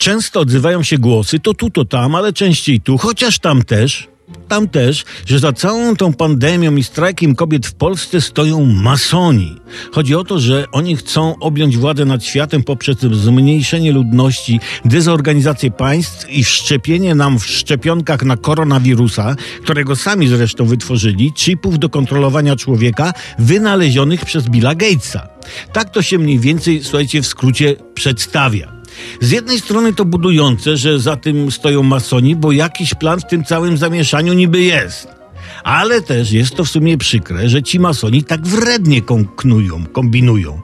Często odzywają się głosy, to tu, to tam, ale częściej tu, chociaż tam też, tam też, że za całą tą pandemią i strajkiem kobiet w Polsce stoją masoni. Chodzi o to, że oni chcą objąć władzę nad światem poprzez zmniejszenie ludności, dezorganizację państw i wszczepienie nam w szczepionkach na koronawirusa, którego sami zresztą wytworzyli, chipów do kontrolowania człowieka wynalezionych przez Billa Gatesa. Tak to się mniej więcej, słuchajcie, w skrócie przedstawia. Z jednej strony to budujące, że za tym stoją masoni, bo jakiś plan w tym całym zamieszaniu niby jest. Ale też jest to w sumie przykre, że ci masoni tak wrednie kąknują, kombinują.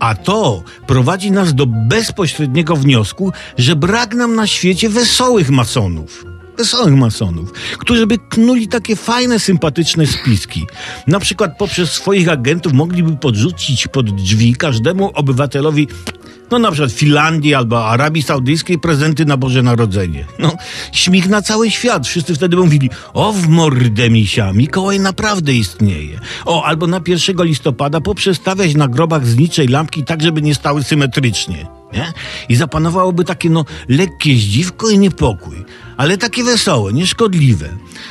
A to prowadzi nas do bezpośredniego wniosku, że brak nam na świecie wesołych masonów wesołych masonów, którzy by knuli takie fajne, sympatyczne spiski. Na przykład poprzez swoich agentów mogliby podrzucić pod drzwi każdemu obywatelowi no na przykład Finlandii albo Arabii Saudyjskiej prezenty na Boże Narodzenie. No, śmig na cały świat. Wszyscy wtedy mówili, o w mordę misia, Mikołaj naprawdę istnieje. O, albo na 1 listopada poprzestawiać na grobach zniczej lampki tak, żeby nie stały symetrycznie. Nie? I zapanowałoby takie no lekkie zdziwko i niepokój, ale takie wesołe, nieszkodliwe.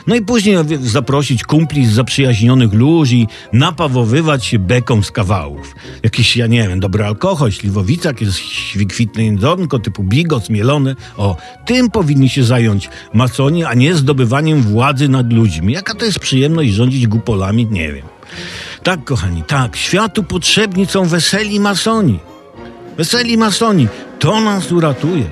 No i później zaprosić kumpli z zaprzyjaźnionych ludzi, napawowywać się beką z kawałów. Jakiś, ja nie wiem, dobry alkohol, śliwowica, jakieś świkwitne jedzonko typu bigos, mielone. O, tym powinni się zająć masoni, a nie zdobywaniem władzy nad ludźmi. Jaka to jest przyjemność rządzić gupolami? Nie wiem. Tak, kochani, tak, światu potrzebni są weseli masoni. Weseli masoni, to nas uratuje.